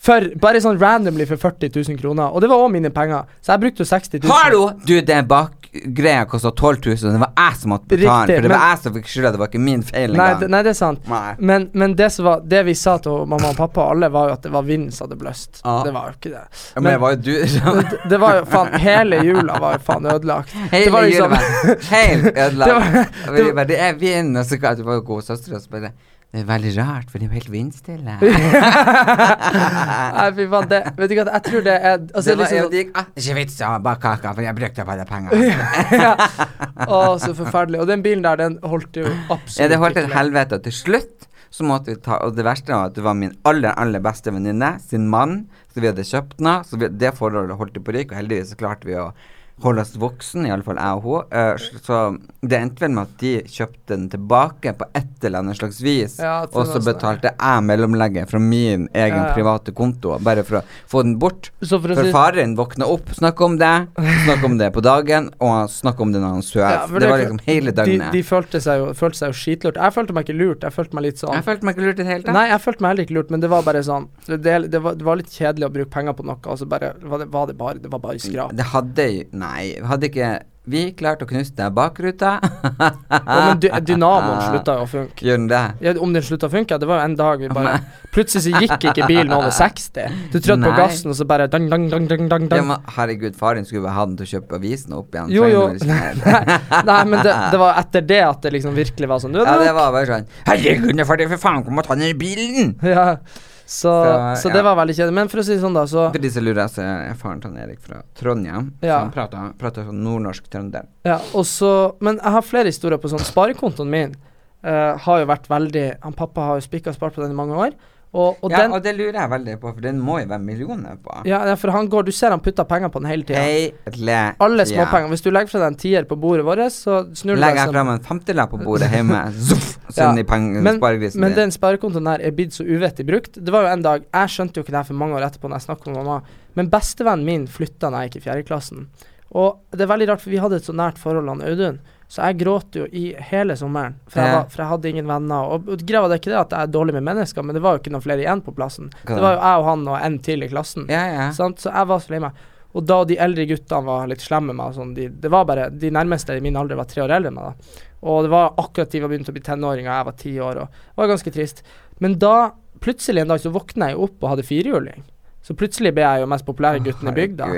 For, bare sånn randomly for 40 000 kroner. Og det var òg mine penger. Så jeg brukte jo 60 000. Hallo! Du, den bakgreia kosta 12 000, det var jeg som måtte betale. Riktig, for det var jeg som fikk skylda, det var ikke min feil Nei, engang. det, nei, det er sant. Nei. Men, men det, var, det vi sa til mamma og pappa, og alle, var jo at det var vinden som hadde bløst. Ja. Det var jo ikke det. Men, men det var jo du som det, det var jo faen Hele jula var jo faen ødelagt. det Hele var liksom juleverden. Helt Det ødelagt. var- det, vi bare, Det er vind, og så kan du var jo god søster, og bare Det er veldig rart, for det er jo helt vindstille. Nei, fy faen, det Vet du hva, jeg tror det er altså, det var, liksom, det gikk ah, ikke vits å bake kake, for jeg brukte bare penger. ja. Å, så forferdelig. Og den bilen der, den holdt jo absolutt Ja, det holdt ikke til helvete, og til slutt så måtte vi ta Og det verste var at det var min aller, aller beste venninne sin mann, så vi hadde kjøpt den, så vi, det forholdet holdt på på ryk, og heldigvis så klarte vi å holde oss voksen, iallfall jeg og hun. Eh, så det endte vel med at de kjøpte den tilbake på et eller annet slags vis, Ja, og så betalte jeg mellomlegget fra min egen Ja, private konto, bare for å få den bort. Så for For si faren våkna opp, snakka om det, snakka om det på dagen, og snakka om det når han. Ja, det var liksom hele de, døgnet. de følte seg jo, følte seg jo skitlurt. Jeg følte meg ikke lurt, jeg følte meg litt sånn jeg følte meg ikke lurt i det hele tatt. Nei, jeg følte meg heller ikke lurt, men det var bare sånn Det, det, var, det var litt kjedelig å bruke penger på noe, og så bare var det, var det bare Det var bare skrap. Det hadde jo Nei, hadde ikke vi klart å knuse bakruta? Ja, men dy dynamoen slutta jo å funke. Gjør den det? Ja, om den slutta å funke? Det var jo en dag vi bare Plutselig så gikk ikke bilen over 60. Du trødde på gassen, og så bare dang, dang, dang, dang, dang, Ja, men herregud, faren skulle vel ha den til å kjøpe avisen opp igjen. Jo, jo. Nei, men det, det var etter det at det liksom virkelig var sånn. Du, Ja, det var bare sånn Herregud, jeg får for faen komme og ta den i bilen! ja. Så, Så, så ja. det var veldig kjedelig. Men for å si det sånn, da, så For de som lurer, så er faren til Erik fra Trondheim. Så han prater, prater sånn nordnorsk trønder. Ja, og så Men jeg har flere historier på sånn Sparekontoen min uh, har jo vært veldig Han pappa har jo spikka spart på den i mange år. Og, og ja, den og det lurer jeg veldig på, for den må jo være millioner på. Ja, ja, for han går Du ser han putter penger på den hele tida. Alle småpenger. småpenger. Hvis du legger fra deg en tier på bordet vårt, så snur du Legger jeg fra fram en femtilapp på bordet hjemme, zuff, Ja, i peng- Men, men den sparekontoen der er blitt så uvettig brukt. Det var jo en dag Jeg skjønte jo ikke det her for mange år etterpå når jeg snakket med mamma, men bestevennen min flytta da jeg gikk i fjerde klassen. Og det er veldig rart, for vi hadde et så nært forhold, han Audun. Så jeg gråt jo i hele sommeren, for, jeg, var, for jeg hadde ingen venner. Og, og greia var det ikke det at jeg er dårlig med mennesker, men det var jo ikke noen flere igjen på plassen. Det var jo jeg og han og en til i klassen. Ja, ja. Sant? Så jeg var så lei meg. Og da de eldre guttene var litt slemme med meg, sånn, de, det var bare De nærmeste i min alder var tre år eldre enn meg. da Og det var akkurat de var begynt å bli tenåringer, jeg var ti år, og det var ganske trist. Men da, plutselig en dag, så våkna jeg opp og hadde firehjuling. Så plutselig ble jeg jo mest populære gutten i bygda.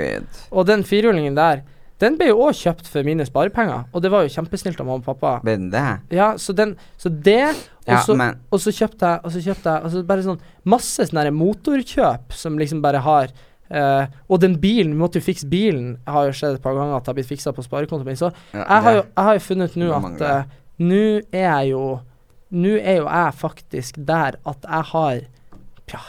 Og den firehjulingen der, den ble jo òg kjøpt for mine sparepenger, og det var jo kjempesnilt av mamma og pappa. Men det? Ja, så den Så det, og Ja, så men og så kjøpte jeg Og så kjøpte jeg altså bare sånn masse sånne motorkjøp som liksom bare har Uh, Og den bilen, vi måtte jo fikse bilen. Jeg har jo skjedd et par ganger at det har blitt fiksa på sparekontoen min. Så ja, jeg har jo, jeg har jo funnet nå at eh, nå er jeg jo Nå er jo jeg faktisk der at jeg har ja,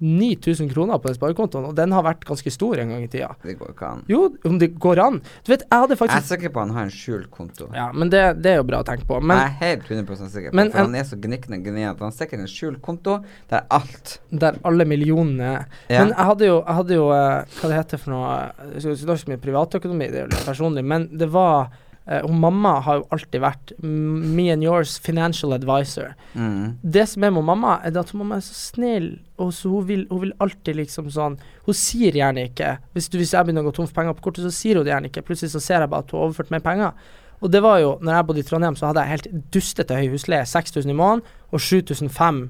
9000 kroner på den sparekontoen, og den har vært ganske stor en gang i tida. Det går ikke an. Jo, om det går an. Du vet, jeg hadde Jeg er sikker på han har en skjult konto. Ja, men det, det er jo bra å tenke på. Men jeg er helt 100 sikker på Men For en- han er så gnikkende geni han har sikkert en skjult konto der alt der alle millionene er. Ja. Men jeg hadde jo, jeg hadde jo eh, Hva det heter for noe Det er ikke så mye privatøkonomi, det er jo litt personlig, men det var eh, Hun mamma har jo alltid vært me and yours financial advisor. mm. Det som er med mamma, er at mamma er så snill, og så hun vil, hun vil alltid liksom sånn Hun sier gjerne ikke Hvis, du, hvis jeg begynner å gå tom for penger på kortet, så sier hun det gjerne ikke. Plutselig så ser jeg bare at hun har overført mer penger. Og det var jo, når jeg bodde i Trondheim, så hadde jeg helt dustete høy husleie. 6000 i måneden og 7500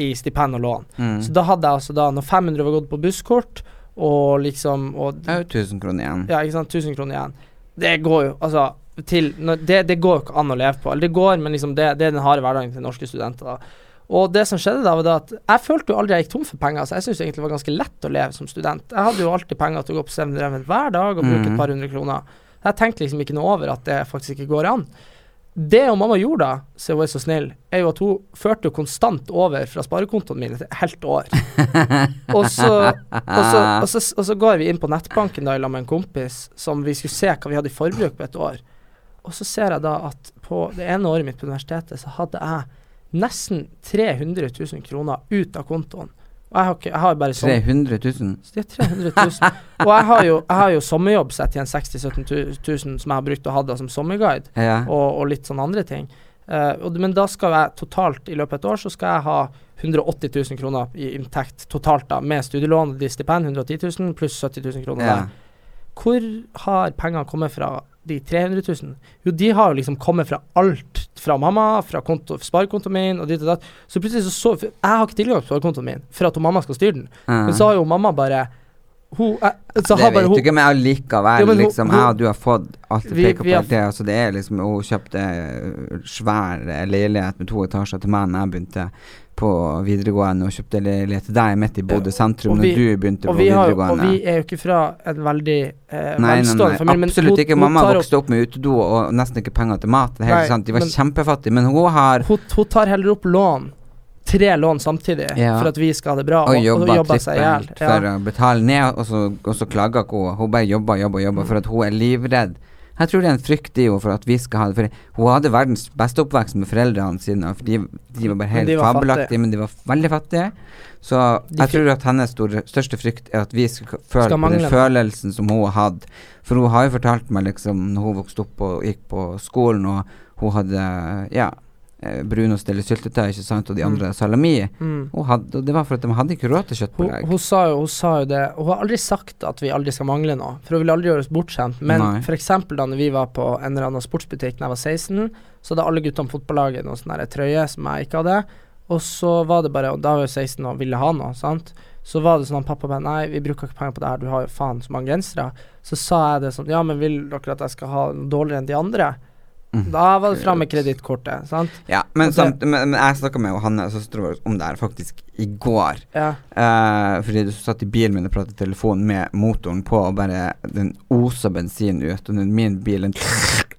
i stipend og lån. Mm. Så da hadde jeg altså da Når 500 var gått på busskort, og liksom og, Det er jo 1000 kroner igjen. Ja, ikke sant. 1000 kroner igjen. Det går jo altså til det, det går jo ikke an å leve på. Eller det går, men liksom det, det er den harde hverdagen til norske studenter. da og det som skjedde da, var da at jeg følte jo aldri jeg gikk tom for penger, så jeg syntes egentlig det var ganske lett å leve som student. Jeg hadde jo alltid penger til å gå på 7-Eleven hver dag og bruke Mhm. et par hundre kroner. Jeg tenkte liksom ikke noe over at det faktisk ikke går an. Det jo mamma gjorde da, så hun er så snill, er jo at hun førte jo konstant over fra sparekontoen min et helt år. og, så, og, så, og, så, og så går vi inn på nettbanken da i lag med en kompis som vi skulle se hva vi hadde i forbruk på et år. Og så ser jeg da at på det ene året mitt på universitetet så hadde jeg nesten 300 000 kroner ut av kontoen. Og jeg har, ikke, jeg har bare sånn 300 000. så det er 300 000. Og jeg har jo, jeg har jo sommerjobb sett igjen 60 000-70 000 som jeg har brukt og hatt som sommerguide, Ja. og, og litt sånn andre ting. Uh, og, men da skal jeg totalt, i løpet av et år, så skal jeg ha 180 000 kroner i inntekt totalt, da, med studielån og stipend, 110 000 pluss 70 000 kroner ja. der. Hvor har pengene kommet fra, de 300 000? Jo, de har jo liksom kommet fra alt. Fra mamma, fra konto, sparekontoen min og ditt og datt. Så plutselig så så Jeg har ikke tilgang til sparekontoen min for at hun mamma skal styre den. Mm. Men så har jo mamma bare Hun eh, så det har bare vet hun, du ikke, men allikevel, ja, liksom, hun- jeg og du har fått alt det peker på det. Altså, det er liksom Hun kjøpte eh, svær eh, leilighet med to etasjer til meg da jeg begynte på videregående, og kjøpte leilighet til deg midt i Bodø sentrum vi, når du begynte på vi, har, og vi er jo ikke fra en veldig eh, Nei, velstående familie. absolutt hun- ikke. Mamma vokste opp med utedo og nesten ikke penger til mat. Det er helt sant. De var men- kjempefattige, men hun har hun, hun tar heller opp lån. Tre lån samtidig Ja. for at vi skal ha det bra, og og, jobba seg i hjel. trippelt for å betale ned, og så, og så klager hun. Hun bare jobber, jobber, jobber for at hun er livredd. Jeg tror det er en frykt i henne for at vi skal ha det. For hun hadde verdens beste oppvekst med foreldrene sine, for de, de var bare helt fabelaktige, men de var veldig fattige. Så jeg tror at hennes store, største frykt er at vi skal føle på den følelsen som hun har hatt. For hun har jo fortalt meg liksom når hun vokste opp og gikk på skolen, og hun hadde ja, brunost eller syltetøy, ikke sant, og de Mm. andre salami. Mm. Hun hadde, og det var for at de hadde ikke råd til Hun, kjøttpålegg. hun, sa jo, hun sa jo det Hun har aldri sagt at vi aldri skal mangle noe, for hun vil aldri gjøre oss bortskjemt. Men f.eks. da når vi var på en eller annen sportsbutikk da jeg var 16, så hadde alle guttene på fotballaget noen sånne trøye som jeg ikke hadde. Og så var det bare Og da var jeg 16 og ville ha noe, sant. Så var det sånn at pappa bare Nei, vi bruker ikke penger på det her, du har jo faen så mange gensere. Så sa jeg det sånn Ja, men vil dere at jeg skal ha dårligere enn de andre? Mm. Da var det fram med kredittkortet, sant. Ja, men, samt, men, men jeg snakka med Hanne, søstera vår, om det her faktisk i går. Ja. Uh, fordi du satt i bilen min og pratet i telefon med motoren på, og bare den osa bensin ut. Og min bil den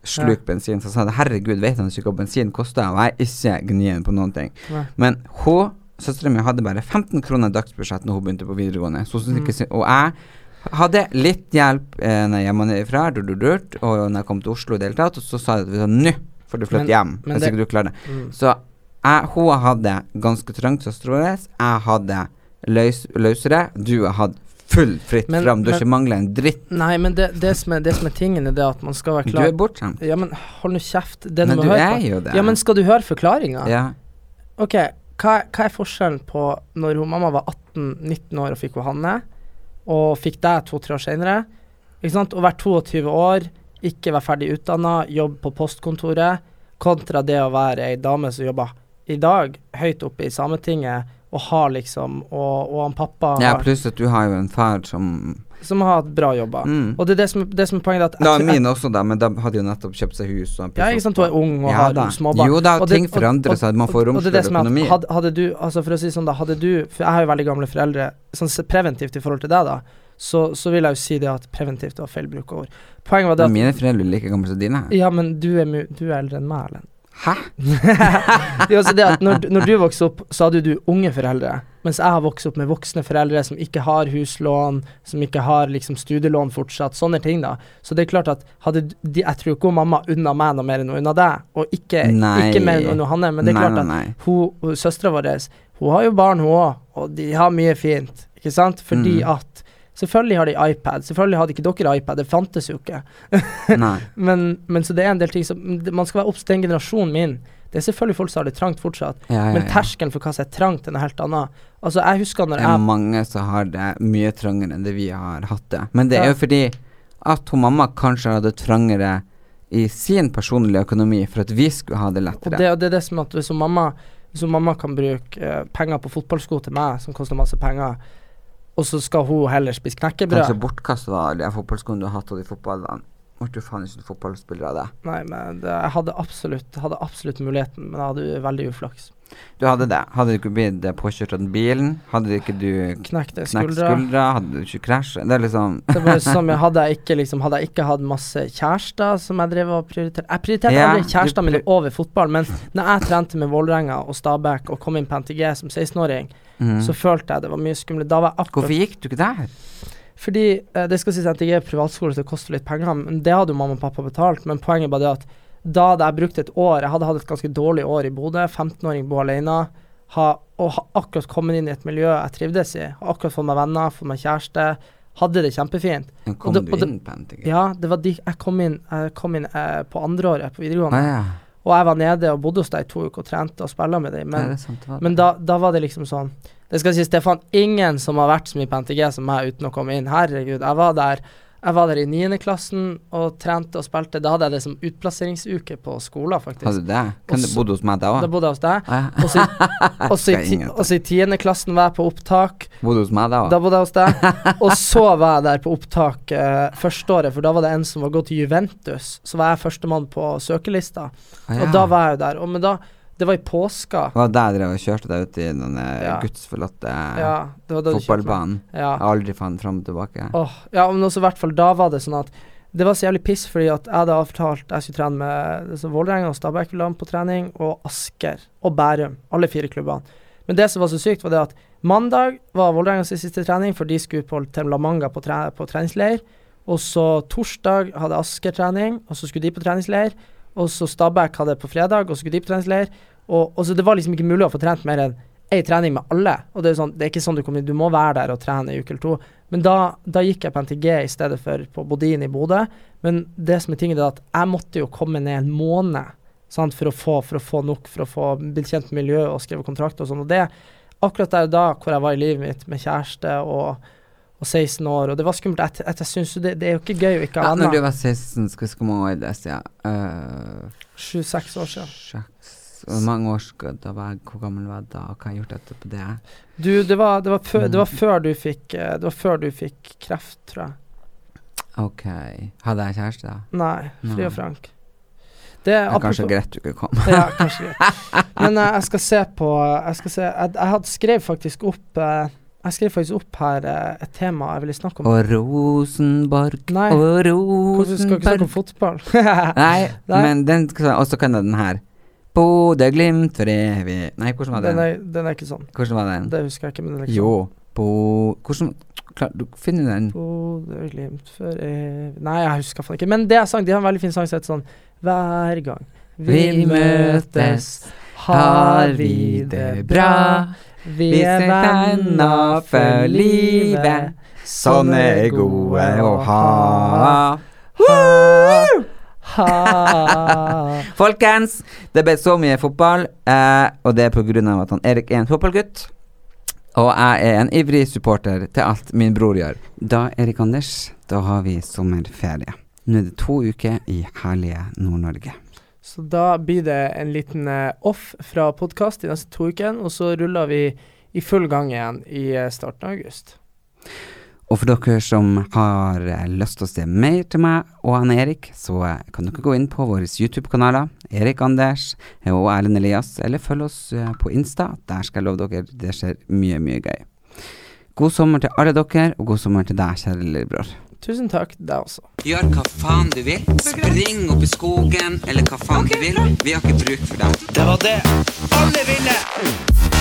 sluk bensin, så sa jeg herregud, vet han ikke hva bensin koster? Og jeg er ikke gnien på noen ting. Nei. Men hun, søstera mi, hadde bare 15 kroner dagsbudsjett når hun begynte på videregående. Så hun Mm. ikke, og jeg hadde litt hjelp eh, når hjemmefra, og når jeg kom til Oslo i det hele tatt, og så sa jeg at nå får du flytte hjem, men hvis det- ikke du klarer det. Mm. Så jeg, hun hadde ganske trangt, søstera vår. Jeg hadde løs, løsere. Du har hatt full fritt Men- fram. Du har ikke mangla en dritt. Nei, men det, det, som er, det som er tingen, er det at man skal være Du klar er bortskjemt. Ja, men hold nå kjeft. Det Men du, du er jo det. Ja, men skal du høre forklaringa? Ja. Ok, hva, hva er forskjellen på når hun mamma var 18-19 år og fikk hun Hanne, og fikk deg to-tre år sant? Å være 22 år, ikke være ferdig utdanna, jobbe på postkontoret, kontra det å være ei dame som jobber i dag høyt oppe i Sametinget og har liksom Og, og han pappa ja, pluss at du har jo en far som som har hatt bra jobber. mm. Og det er det som, det som er poenget. At Da mine også, da, men da hadde jo nettopp kjøpt seg hus. Og Ja, ikke sant, du er ung og Ja har småbarn. Jo da, Og det- ting forandrer seg, man får romsligere som er at økonomi. Hadde, du, altså for å si sånn da, hadde du For jeg har jo veldig gamle foreldre, sånn preventivt i forhold til deg, da, så, så vil jeg jo si det at preventivt var feil bruk av ord. Poenget var det at mine foreldre er like gamle som dine. Ja, men du er, du er eldre enn meg, Erlend. Hæ? det er også det at når, når du vokste opp, så hadde du unge foreldre, mens jeg har vokst opp med voksne foreldre som ikke har huslån, som ikke har liksom studielån fortsatt, sånne ting, da. Så det er klart at hadde de, Jeg tror ikke mamma unna meg noe mer enn hun unna deg, og ikke, ikke mer enn hun Hanne, men det er nei, klart nei, at hun, hun søstera vår, hun har jo barn, hun òg, og de har mye fint, ikke sant? Fordi Mm. at Selvfølgelig har de iPad, selvfølgelig hadde ikke dere iPad, det fantes jo ikke. Men, men så det er en del ting som Man skal være obs den generasjonen min. Det er selvfølgelig folk som har det trangt fortsatt, Ja, ja, men terskelen for hva som er trangt, den er helt annet. Altså, jeg husker når jeg Det er mange som har det mye trangere enn det vi har hatt det. Men det er jo fordi at hun mamma kanskje hadde trangere i sin personlige økonomi for at vi skulle ha det Og lettere. det, og det er det som at hvis mamma, hvis mamma kan bruke uh, penger på fotballsko til meg, som koster masse penger, og så skal hun heller spise knekkebrød Kanskje bortkasta alle de fotballskoene du har hatt, og de fotballene. Ble du faen ikke fotballspiller av det? Nei, men det, jeg hadde absolutt, hadde absolutt muligheten, men jeg hadde veldig uflaks. Du hadde det. Hadde du ikke blitt påkjørt av den bilen? Hadde ikke du knekt skuldra. skuldra? Hadde du ikke krasja Det er liksom Det var som jeg hadde jeg ikke liksom Hadde jeg ikke hatt masse kjærester som jeg drev og prioriterte Jeg prioriterte Ja, aldri du kjærestene mine over fotball, men når jeg trente med Vålerenga og Stabæk og kom inn på NTG som 16-åring, mm. så følte jeg det var mye skumlere. Da var jeg akkurat Hvorfor gikk du ikke der? Fordi eh, det skal sies at jeg er privatskole, så det koster litt penger, men det hadde jo mamma og pappa betalt. Men poenget bare det at da hadde jeg brukt et år Jeg hadde hatt et ganske dårlig år i Bodø. 15-åring bo alene. Ha, og ha akkurat kommet inn i et miljø jeg trivdes i. Akkurat fått meg venner, fått meg kjæreste. Hadde det kjempefint. Men Kom det- du inn på NTG? Ja, det var de Jeg kom inn, jeg kom inn eh, på andreåret på Ah, videregående. ja. Og jeg var nede og bodde hos deg i to uker og trente og spilla med dem. Men, sant, men da, da var det liksom sånn Det skal sies, det er faen ingen som har vært så mye på NTG som meg uten å komme inn. Herregud. Jeg var der Jeg var der i niendeklassen og trente og spilte. Da hadde jeg det som utplasseringsuke på skolen, faktisk. Hadde det? Kan du bodde hos meg da Da bodde jeg hos deg. Ja. Og så i- tiendeklassen var jeg på opptak. Bodde hos meg da Da bodde jeg hos deg. Og så var jeg der på opptak eh, førsteåret, for da var det en som var gått til Juventus. Så var jeg førstemann på søkelista. Ah, Og da var jeg jo der. Og men da Det var i påska. Det var der jeg drev og kjørte deg ut i den eh, Ja. gudsforlatte Ja, kjørte meg. fotballbanen. Ja. Jeg aldri fant fram og tilbake. Oh, ja, men også i hvert fall da var det sånn at det var så jævlig piss, fordi at jeg hadde avtalt jeg skulle trene med altså, Vålerenga og Stabæk på trening, og Asker og Bærum. Alle fire klubbene. Men det som var så sykt, var det at mandag var Vålerengas siste trening, for de skulle på, til La Manga på, tre, på treningsleir. Og så torsdag hadde Asker trening, og så skulle de på treningsleir. Og så Stabæk hadde på fredag, og så skulle de på treningsleir. Og, og så det var liksom ikke mulig å få trent mer enn én trening med alle. Og det er, sånn, det er ikke sånn du kommer Du må være der og trene i uke eller to. Men da, da gikk jeg på NTG i stedet for på Bodin i Bodø. Men det som er tingen er at jeg måtte jo komme ned en måned sant, for, å få, for å få nok, for å få blitt kjent med miljøet og skrive kontrakt og sånn. Og det akkurat der og da hvor jeg var i livet mitt med kjæreste og, og 16 år, og det var skummelt. Jeg, jeg, jeg synes det, det er jo ikke gøy å ikke Ja, annet. når du var 16, skal vi skal mange år det siden? Uh, Sju-seks år siden. Sjuks Hvor mange år da var jeg, Hvor gammel var jeg da? Hva har jeg gjort etterpå det? Du, det var, det var, før, det var før du fikk eh, Det var før du fikk kreft, tror jeg. Ok. Hadde jeg kjæreste da? Nei, Fri og Frank. Det er kanskje greit du ikke kom. ja, kanskje greit. Men uh, jeg skal se på Jeg skal se Jeg, jeg hadde skrev faktisk opp uh, Jeg skrev faktisk opp her uh, et tema jeg ville snakke om. Og Rosenborg Nei, og hvordan skal ikke snakke om fotball? Nei, Nei. men den Og så kan jeg den her. Bodø-Glimt for evig Nei, hvordan var den? den, er, den er ikke sånn. Hvordan var den? Det husker jeg ikke, men den er ikke Jo. sånn. Bo... Hvordan klar, Du finner den? Bodø-Glimt for evig Nei, jeg husker faen ikke. Men det er sang, de har en veldig fin sang som heter sånn Hver gang vi, Vi møtes, har vi det bra. Vi er venner for livet. Sånne er gode å. Ha, ha. Folkens, det ble så mye fotball, eh, og det er av at han Erik er en fotballgutt. Og jeg er en ivrig supporter til alt min bror gjør. Da, Erik Anders, da har vi sommerferie. Nå er det to uker i herlige Nord-Norge. Så da blir det en liten eh, off fra podkast de neste to ukene, og så ruller vi i full gang igjen i eh, starten av august. Og for dere som har eh, lyst til å se mer til meg og han Erik, så eh, kan dere gå inn på våre YouTube-kanaler, Erik Anders eh, og Erlend Elias, eller følg oss på Insta. Der skal jeg love dere, det skjer mye, mye gøy. God sommer til alle dere, og god sommer til deg, kjære lillebror. Tusen takk, deg også. Gjør hva faen du vil. Spring opp i skogen, eller hva faen du vil. Vi har ikke bruk for deg. Det var det alle ville!